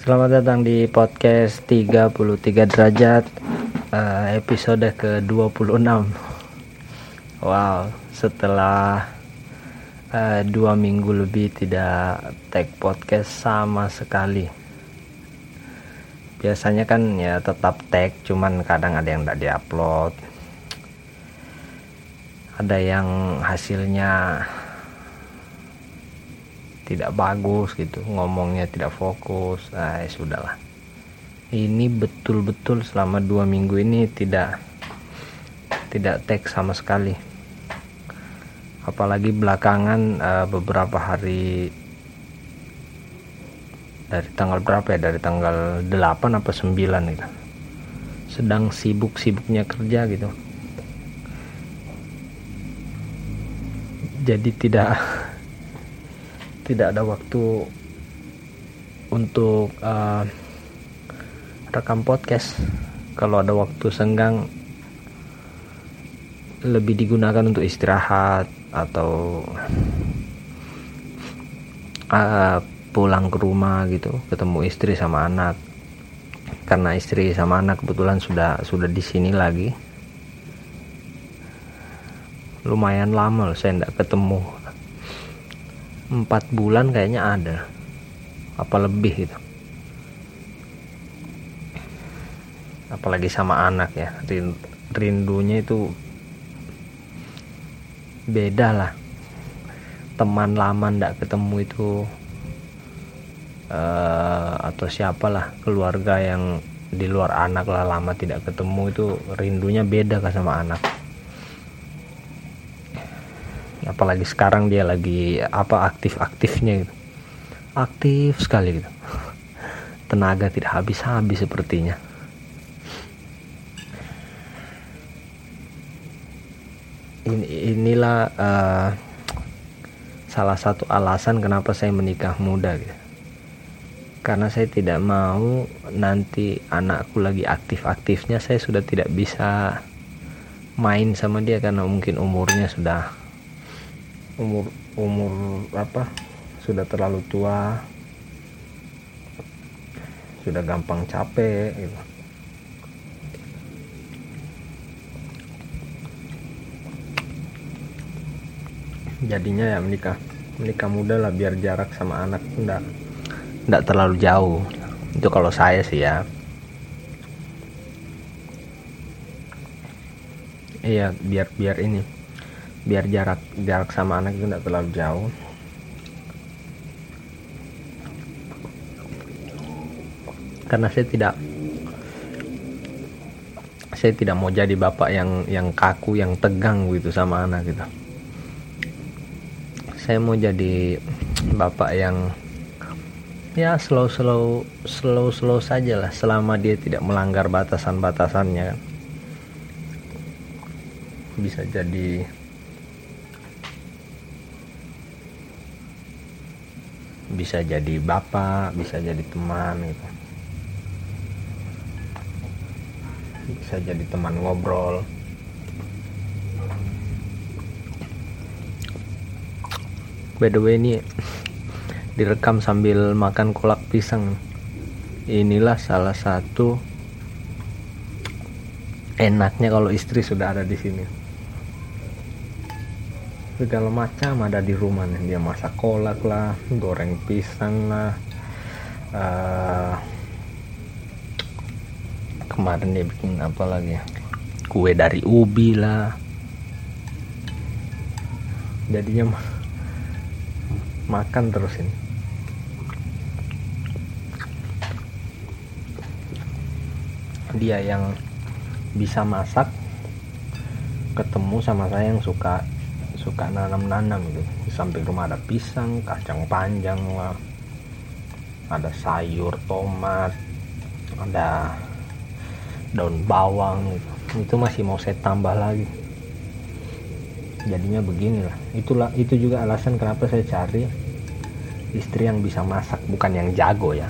Selamat datang di podcast 33 derajat uh, episode ke-26 Wow, setelah uh, dua minggu lebih tidak tag podcast sama sekali. Biasanya kan ya tetap tag, cuman kadang ada yang tidak diupload. Ada yang hasilnya tidak bagus gitu ngomongnya tidak fokus. Nah ya sudahlah. Ini betul-betul selama dua minggu ini tidak tidak teks sama sekali. Apalagi belakangan uh, beberapa hari dari tanggal berapa ya? Dari tanggal 8 apa 9 gitu. Sedang sibuk-sibuknya kerja gitu. Jadi tidak tidak ada waktu untuk uh, rekam podcast. Kalau ada waktu senggang lebih digunakan untuk istirahat atau uh, pulang ke rumah gitu ketemu istri sama anak. Karena istri sama anak kebetulan sudah sudah di sini lagi. Lumayan lama loh saya tidak ketemu empat bulan kayaknya ada. Apa lebih gitu. Apalagi sama anak ya. Rindunya itu beda lah. Teman lama ndak ketemu itu uh, atau siapalah keluarga yang di luar anak lah lama tidak ketemu itu rindunya beda kan sama anak apalagi sekarang dia lagi apa aktif-aktifnya gitu. Aktif sekali gitu. Tenaga tidak habis-habis sepertinya. Ini inilah uh, salah satu alasan kenapa saya menikah muda gitu. Karena saya tidak mau nanti anakku lagi aktif-aktifnya saya sudah tidak bisa main sama dia karena mungkin umurnya sudah umur umur apa? Sudah terlalu tua. Sudah gampang capek gitu. jadinya ya menikah menikah muda lah biar jarak sama anak enggak enggak terlalu jauh. Itu kalau saya sih ya. Iya biar biar ini biar jarak jarak sama anak itu tidak terlalu jauh. Karena saya tidak saya tidak mau jadi bapak yang yang kaku yang tegang gitu sama anak gitu. Saya mau jadi bapak yang ya slow slow slow slow saja lah. Selama dia tidak melanggar batasan batasannya kan. Bisa jadi bisa jadi bapak bisa jadi teman gitu. Bisa jadi teman ngobrol. By the way ini direkam sambil makan kolak pisang. Inilah salah satu enaknya kalau istri sudah ada di sini segala macam. Ada di rumah nih dia masak kolak lah goreng pisang lah. Uh, kemarin dia bikin apa lagi ya? Kue dari ubi lah. Jadinya makan terus ini. Dia yang bisa masak ketemu sama saya yang suka suka nanam-nanam gitu. Di samping rumah ada pisang kacang panjang lah ada sayur tomat ada daun bawang gitu. Itu masih mau saya tambah lagi. Jadinya beginilah. Itulah itu juga alasan kenapa saya cari istri yang bisa masak bukan yang jago ya.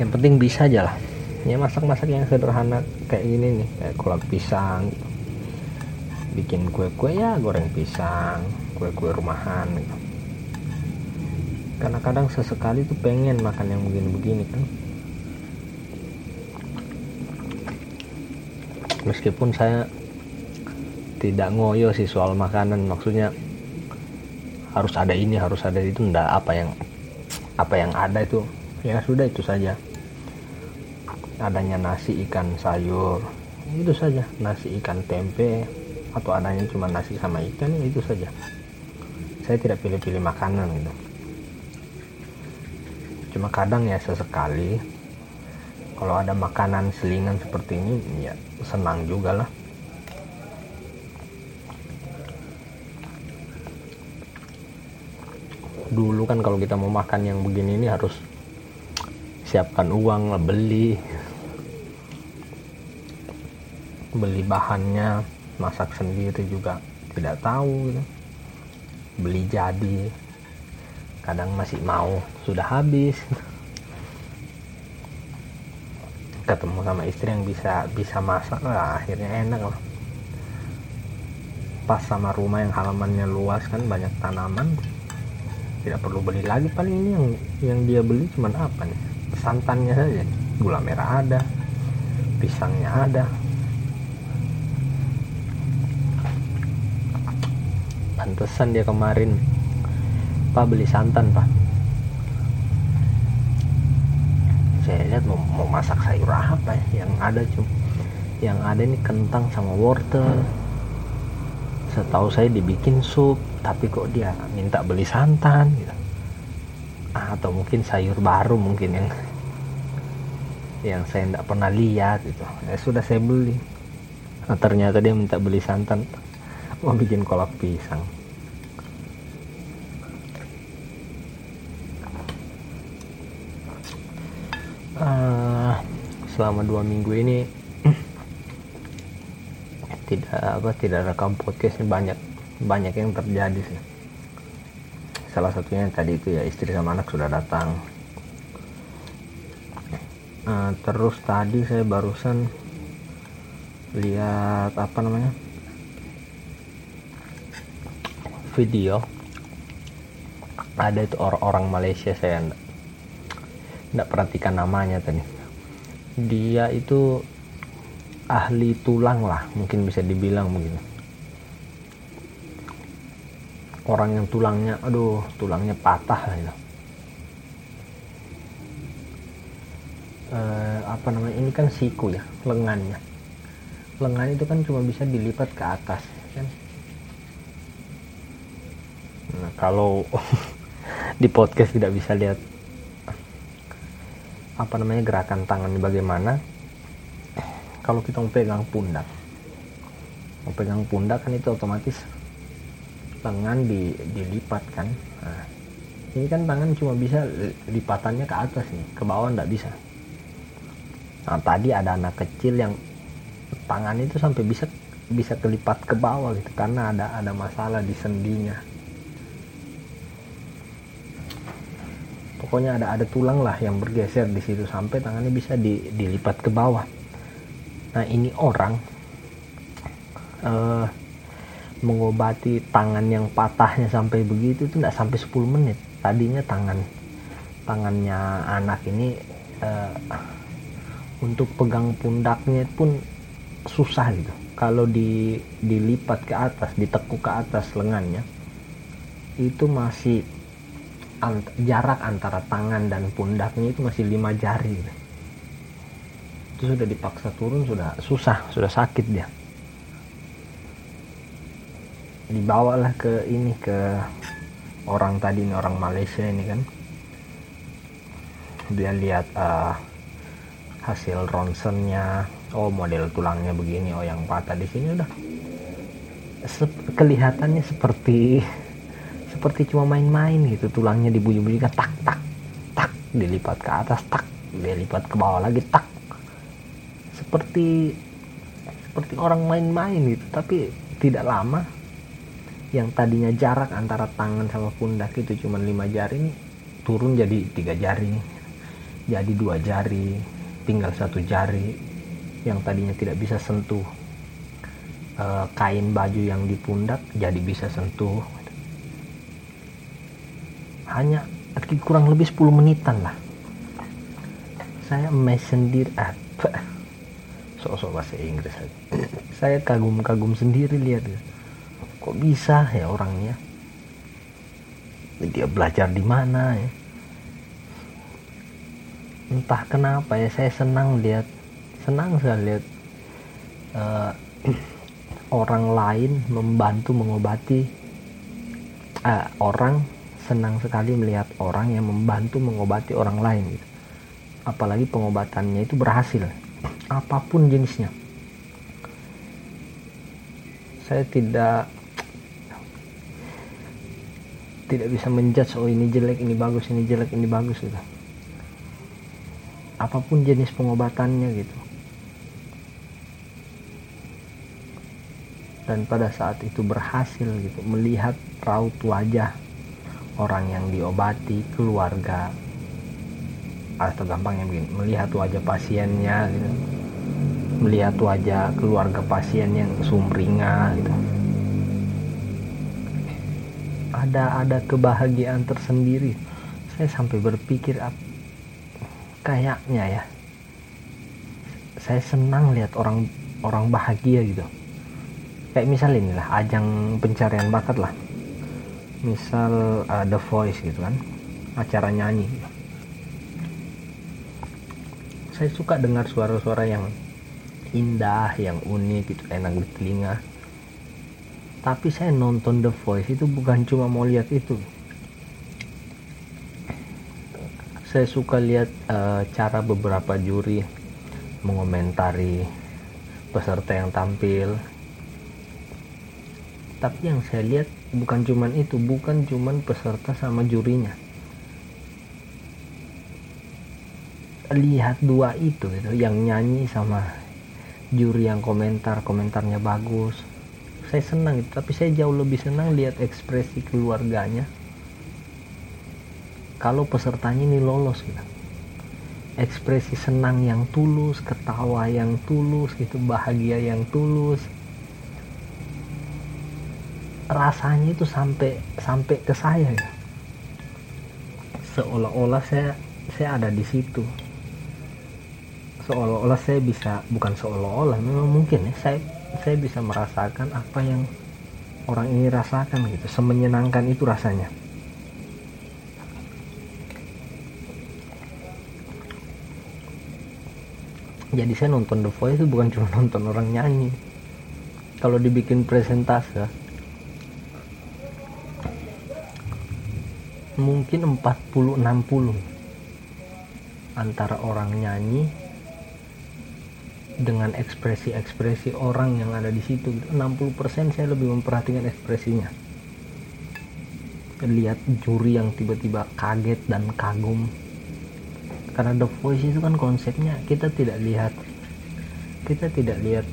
Yang penting bisa aja lah. Ya masak-masak yang sederhana kayak gini nih kayak kolak pisang gitu bikin kue-kue ya goreng pisang kue-kue rumahan. Gitu. karena kadang sesekali tuh pengen makan yang begini-begini kan meskipun saya tidak ngoyo sih soal makanan maksudnya harus ada ini harus ada itu ndak apa yang apa yang ada itu. Ya sudah itu saja. Adanya nasi ikan sayur itu saja. Nasi ikan tempe atau adanya cuma nasi sama ikan itu saja. Saya tidak pilih-pilih makanan gitu. Cuma kadang ya sesekali. Kalau ada makanan selingan seperti ini ya senang juga lah. Dulu kan kalau kita mau makan yang begini ini harus siapkan uang beli. Beli bahannya masak sendiri juga tidak tahu gitu. beli jadi. Kadang masih mau sudah habis. Ketemu sama istri yang bisa bisa masak lah akhirnya enak lah. Pas sama rumah yang halamannya luas kan banyak tanaman. Tidak perlu beli lagi paling ini yang yang dia beli cuman apa nih? Santannya saja. Gula merah ada pisangnya ada pantesan dia kemarin pak beli santan pak. Saya lihat mau, mau masak sayur apa ya? Yang ada cuma yang ada ini kentang sama wortel. Setahu saya dibikin sup tapi kok dia minta beli santan gitu. Ah, atau mungkin sayur baru mungkin yang yang saya tidak pernah lihat itu ya sudah saya beli. Nah, ternyata dia minta beli santan mau bikin kolak pisang. Uh, selama dua minggu ini tidak apa tidak rekam podcast banyak banyak yang terjadi sih. Salah satunya tadi itu ya istri sama anak sudah datang. Uh, terus tadi saya barusan lihat apa namanya video ada itu orang-orang Malaysia saya tidak perhatikan namanya tadi. Dia itu ahli tulang lah mungkin bisa dibilang begitu. Orang yang tulangnya aduh tulangnya patah lah itu. E, apa namanya ini kan siku ya lengannya. Lengan itu kan cuma bisa dilipat ke atas kan nah kalau di podcast tidak bisa lihat apa namanya gerakan tangan bagaimana kalau kita mau pegang pundak mau pegang pundak kan itu otomatis lengan di, dilipat kan. Nah, ini kan tangan cuma bisa lipatannya ke atas nih ke bawah nggak bisa. Nah tadi ada anak kecil yang tangan itu sampai bisa bisa kelipat ke bawah gitu karena ada ada masalah di sendinya pokoknya ada ada tulang lah yang bergeser di situ sampai tangannya bisa di, dilipat ke bawah. Nah ini orang uh, mengobati tangan yang patahnya sampai begitu itu tidak sampai 10 menit. Tadinya tangan tangannya anak ini uh, untuk pegang pundaknya pun susah gitu. Kalau di dilipat ke atas ditekuk ke atas lengannya itu masih ant, jarak antara tangan dan pundaknya itu masih lima jari. Itu sudah dipaksa turun sudah susah sudah sakit dia. Dibawalah ke ini ke orang tadi ini orang Malaysia ini kan. Dia lihat uh, hasil ronsennya. Oh model tulangnya begini oh yang patah di sini udah. Sep kelihatannya seperti seperti cuma main-main gitu. Tulangnya dibunyi-bunyikan tak tak tak. Dilipat ke atas tak. Dilipat ke bawah lagi tak. Seperti seperti orang main-main gitu. Tapi tidak lama yang tadinya jarak antara tangan sama pundak itu cuma lima jari ini turun jadi tiga jari jadi dua jari tinggal satu jari yang tadinya tidak bisa sentuh e, kain baju yang di pundak jadi bisa sentuh hanya kurang lebih 10 menitan lah. Saya mes sendiri apa sok-sok bahasa Inggris saya kagum-kagum sendiri lihat. Kok bisa ya orangnya? Dia belajar di mana ya? Entah kenapa ya saya senang lihat. Senang saya lihat uh, orang lain membantu mengobati uh, orang senang sekali melihat orang yang membantu mengobati orang lain gitu. apalagi pengobatannya itu berhasil. Apa pun jenisnya. Saya tidak tidak bisa menjudge oh ini jelek ini bagus ini jelek ini bagus gitu. Apa pun jenis pengobatannya gitu. Dan pada saat itu berhasil gitu melihat raut wajah orang yang diobati keluarga. Atau gampangnya begini melihat wajah pasiennya gitu. Melihat wajah keluarga pasien yang sumringah gitu. Ada ada kebahagiaan tersendiri. Saya sampai berpikir kayaknya ya saya senang lihat orang orang bahagia gitu. Kayak misal inilah ajang pencarian bakat lah misal uh, The Voice gitu kan. Acara nyanyi. Saya suka dengar suara-suara yang indah yang unik gitu enak di telinga. Tapi saya nonton The Voice itu bukan cuma mau lihat itu. Saya suka lihat uh, cara beberapa juri mengomentari peserta yang tampil tapi yang saya lihat bukan cuman itu bukan cuman peserta sama jurinya. Lihat dua itu gitu yang nyanyi sama juri yang komentar komentarnya bagus. Saya senang itu tapi saya jauh lebih senang lihat ekspresi keluarganya. Kalau pesertanya ini lolos gitu. Ekspresi senang yang tulus ketawa yang tulus gitu bahagia yang tulus rasanya itu sampai sampai ke saya ya. Seolah-olah saya saya ada di situ. Seolah-olah saya bisa bukan seolah-olah memang mungkin ya saya saya bisa merasakan apa yang orang ini rasakan gitu semenyenangkan itu rasanya. Jadi saya nonton The Voice itu bukan cuma nonton orang nyanyi. Kalau dibikin presentase mungkin 40-60 antara orang nyanyi dengan ekspresi-ekspresi orang yang ada di situ 60% saya lebih memperhatikan ekspresinya. Lihat juri yang tiba-tiba kaget dan kagum. Karena The Voice itu kan konsepnya kita tidak lihat kita tidak lihat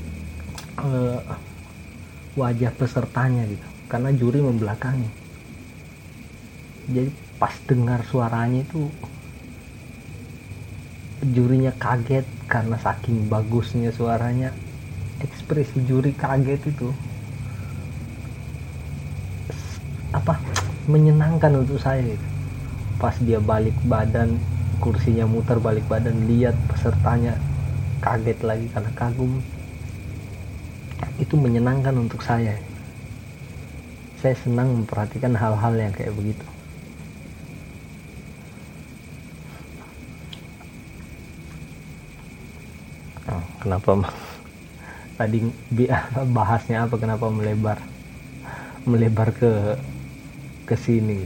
uh, wajah pesertanya gitu. Karena juri membelakangi jadi pas dengar suaranya itu jurinya kaget karena saking bagusnya suaranya. Ekspresi juri kaget itu apa menyenangkan untuk saya. Pas dia balik badan kursinya muter balik badan lihat pesertanya kaget lagi karena kagum. Itu menyenangkan untuk saya. Saya senang memperhatikan hal-hal yang kayak begitu kenapa tadi bahasnya apa? Kenapa melebar melebar ke ke sini?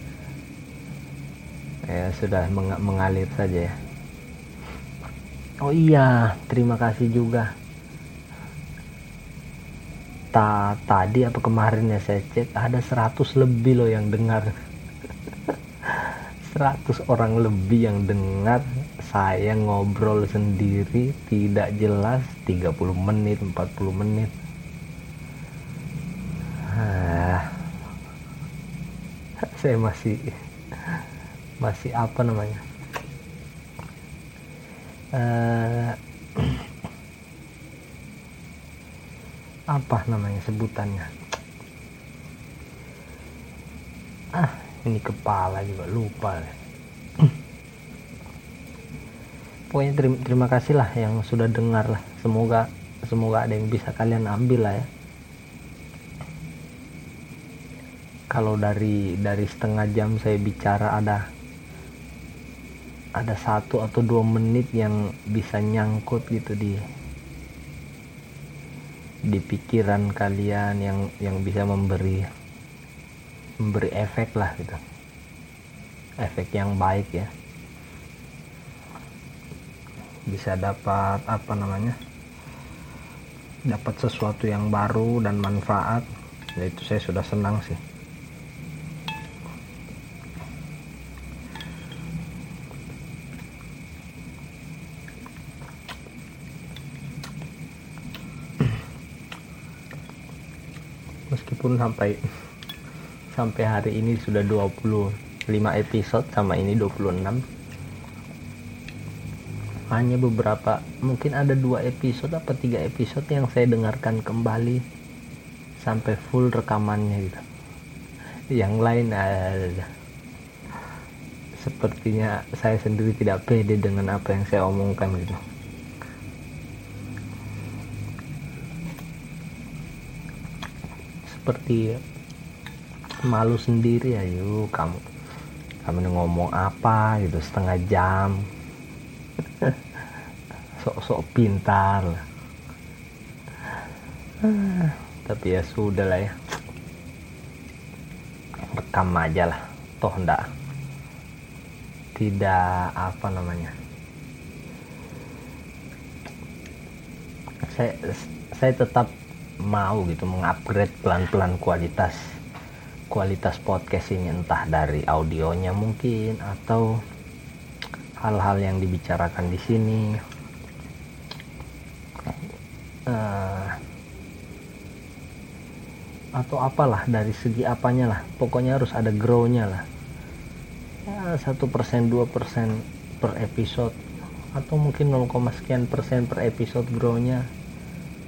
Ya sudah meng mengalir saja ya. Oh iya terima kasih juga. Ta tadi apa kemarin ya saya cek ada 100 lebih loh yang dengar 100 orang lebih yang dengar saya ngobrol sendiri tidak jelas 30 menit 40 menit. Ah, saya masih masih apa namanya? Uh, apa namanya sebutannya ah ini kepala juga lupa pokoknya terima, terima kasih lah yang sudah dengar lah. Semoga semoga ada yang bisa kalian ambil lah ya. Kalau dari dari setengah jam saya bicara ada ada satu atau dua menit yang bisa nyangkut gitu di di pikiran kalian yang yang bisa memberi memberi efek lah gitu. Efek yang baik ya. Bisa dapat apa namanya dapat sesuatu yang baru dan manfaat. Ya itu saya sudah senang sih. Meskipun sampai sampai hari ini sudah 25 episode sama ini 26 hanya beberapa mungkin ada dua episode apa tiga episode yang saya dengarkan kembali. Sampai full rekamannya gitu. Yang lain ada sepertinya saya sendiri tidak pede dengan apa yang saya omongkan gitu. Seperti malu sendiri ayo kamu kamu ngomong apa gitu setengah jam. Sok-sok pintar tapi ya sudah lah ya. Rekam aja lah toh ndak. Tidak apa namanya. Saya saya tetap mau gitu mengupgrade pelan-pelan kualitas kualitas podcast ini entah dari audionya mungkin atau hal-hal yang dibicarakan di sini. Uh, atau apalah dari segi apanya lah. Pokoknya harus ada grow-nya lah. Ya satu persen dua persen per episode atau mungkin 0, sekian persen per episode grow-nya.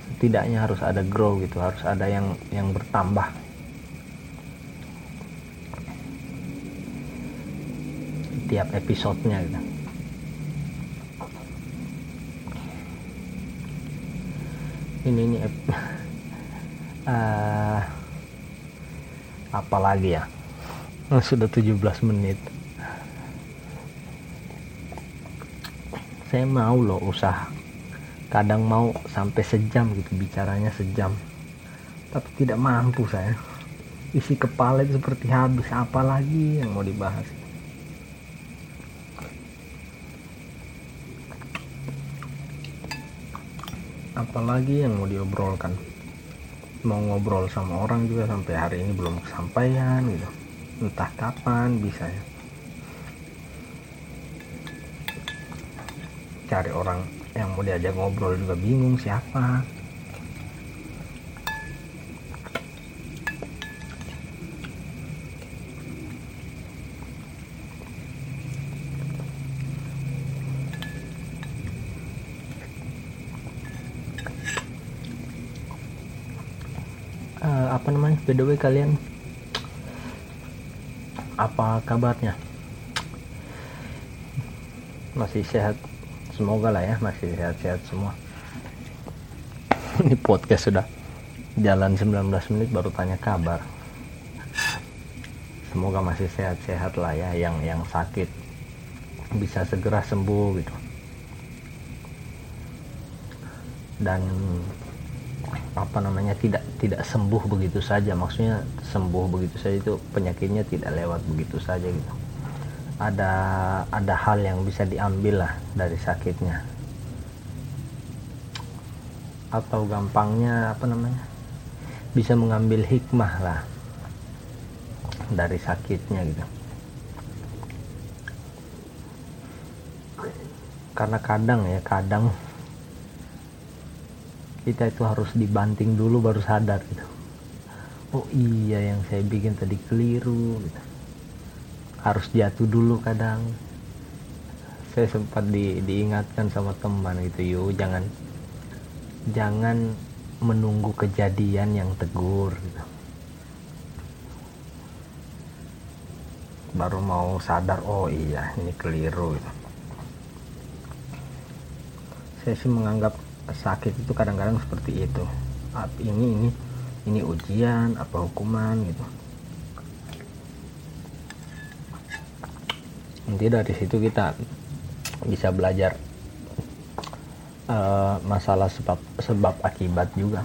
Setidaknya harus ada grow gitu harus ada yang yang bertambah tiap episodenya gitu. Ini ini uh, apa lagi ya? Sudah 17 menit. Saya mau loh usaha. Kadang mau sampai sejam gitu bicaranya sejam. Tapi tidak mampu saya. Isi kepala itu seperti habis. Apa lagi yang mau dibahas apalagi yang mau diobrolkan? Mau ngobrol sama orang juga sampai hari ini belum kesampaian gitu. Entah kapan bisa ya. Cari orang yang mau diajak ngobrol juga bingung siapa by the way kalian apa kabarnya? Masih sehat. Semoga lah ya masih sehat-sehat semua. Ini podcast sudah jalan 19 menit baru tanya kabar. Semoga masih sehat-sehat lah ya yang yang sakit bisa segera sembuh gitu. Dan apa namanya tidak tidak sembuh begitu saja. Maksudnya sembuh begitu saja itu penyakitnya tidak lewat begitu saja gitu. Ada ada hal yang bisa diambil lah dari sakitnya. Atau gampangnya apa namanya bisa mengambil hikmah lah dari sakitnya gitu. Karena kadang ya kadang kita itu harus dibanting dulu baru sadar gitu oh iya yang saya bikin tadi keliru gitu. harus jatuh dulu kadang saya sempat di, diingatkan sama teman gitu yuk jangan jangan menunggu kejadian yang tegur gitu. baru mau sadar oh iya ini keliru gitu. saya sih menganggap sakit itu kadang-kadang seperti itu. Ini ini ini ujian apa hukuman gitu. Nanti dari situ kita bisa belajar uh, masalah sebab sebab akibat juga.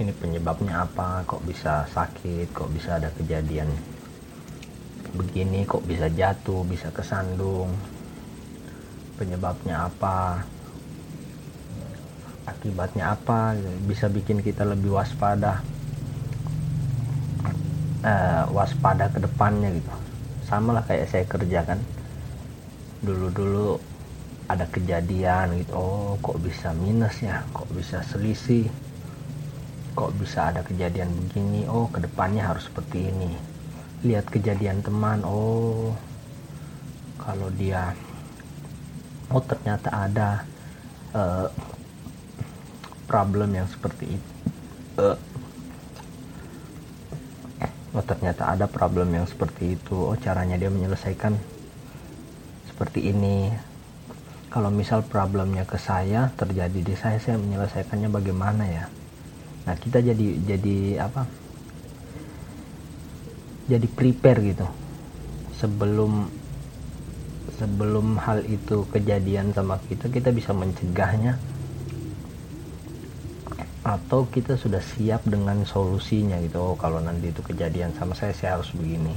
Ini penyebabnya apa? Kok bisa sakit? Kok bisa ada kejadian begini? Kok bisa jatuh? Bisa kesandung penyebabnya apa akibatnya apa bisa bikin kita lebih waspada uh, waspada ke depannya gitu. Sama lah kayak saya kerjakan. Dulu-dulu ada kejadian gitu oh kok bisa minus ya kok bisa selisih kok bisa ada kejadian begini oh ke depannya harus seperti ini. Lihat kejadian teman oh kalau dia oh ternyata ada uh, problem yang seperti itu uh, oh ternyata ada problem yang seperti itu. Oh caranya dia menyelesaikan seperti ini. Kalau misal problemnya ke saya terjadi di saya saya menyelesaikannya bagaimana ya? Nah kita jadi jadi apa? Jadi prepare gitu. Sebelum sebelum hal itu kejadian sama kita kita bisa mencegahnya. Atau kita sudah siap dengan solusinya gitu. Oh kalau nanti itu kejadian sama saya saya harus begini.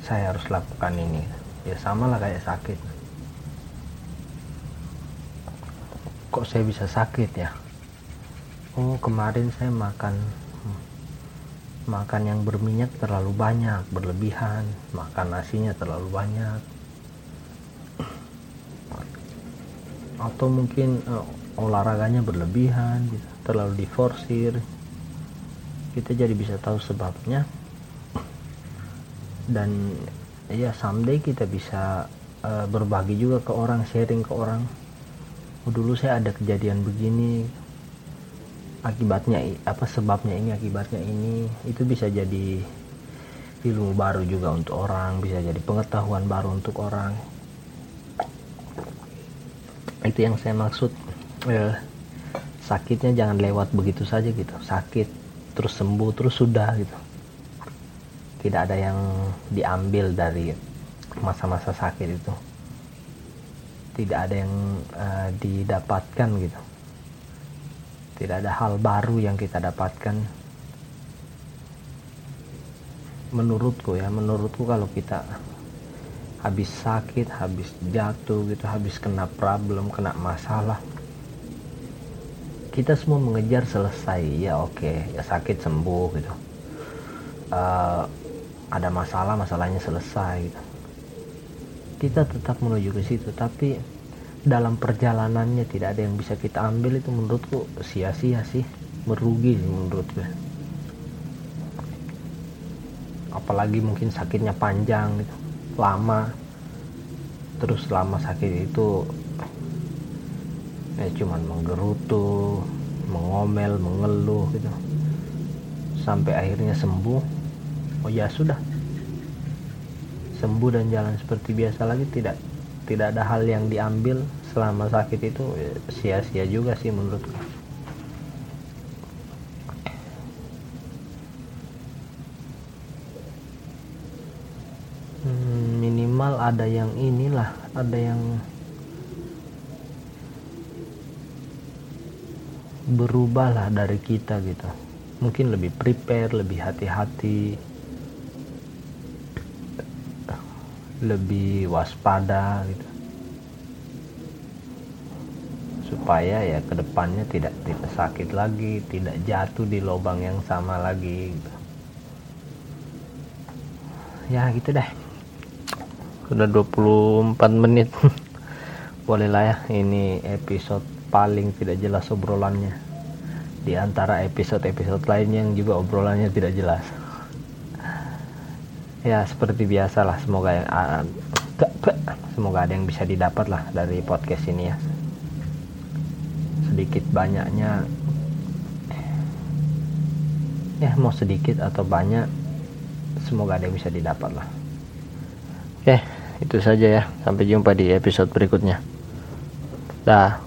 Saya harus lakukan ini. Ya sama lah kayak sakit. Kok saya bisa sakit ya? Oh kemarin saya makan makan yang berminyak terlalu banyak berlebihan. Makan nasinya terlalu banyak atau mungkin uh, olahraganya berlebihan gitu, terlalu diforsir. Kita jadi bisa tahu sebabnya. Dan ya someday kita bisa uh, berbagi juga ke orang sharing ke orang. Oh, dulu saya ada kejadian begini. Akibatnya apa sebabnya ini akibatnya ini. Itu bisa jadi ilmu baru juga untuk orang bisa jadi pengetahuan baru untuk orang itu yang saya maksud eh, sakitnya jangan lewat begitu saja gitu. Sakit terus sembuh terus sudah gitu. Tidak ada yang diambil dari masa-masa sakit itu. Tidak ada yang uh, didapatkan gitu. Tidak ada hal baru yang kita dapatkan. Menurutku ya menurutku kalau kita habis sakit habis jatuh gitu habis kena problem kena masalah. Kita semua mengejar selesai ya oke okay, ya sakit sembuh gitu. Uh, ada masalah masalahnya selesai gitu. Kita tetap menuju ke situ tapi dalam perjalanannya tidak ada yang bisa kita ambil. Itu menurutku sia-sia sih merugi sih menurutku. Apalagi mungkin sakitnya panjang gitu lama. Terus selama sakit itu ya cuman menggerutu mengomel mengeluh gitu. Sampai akhirnya sembuh. Oh ya sudah. Sembuh dan jalan seperti biasa lagi. Tidak tidak ada hal yang diambil selama sakit itu ya, sia-sia juga sih menurutku ada yang inilah ada yang berubah lah dari kita gitu. Mungkin lebih prepare lebih hati-hati lebih waspada gitu. Supaya ya ke depannya tidak tidak sakit lagi tidak jatuh di lubang yang sama lagi gitu. ya gitu deh sudah 24 menit. Boleh lah ya ini episode paling tidak jelas obrolannya. Di antara episode-episode lainnya yang juga obrolannya tidak jelas. Ya seperti biasa lah semoga yang uh, semoga ada yang bisa didapat lah dari podcast ini ya. Sedikit banyaknya ya mau sedikit atau banyak semoga ada yang bisa didapat lah. Oke itu saja ya. Sampai jumpa di episode berikutnya. Dah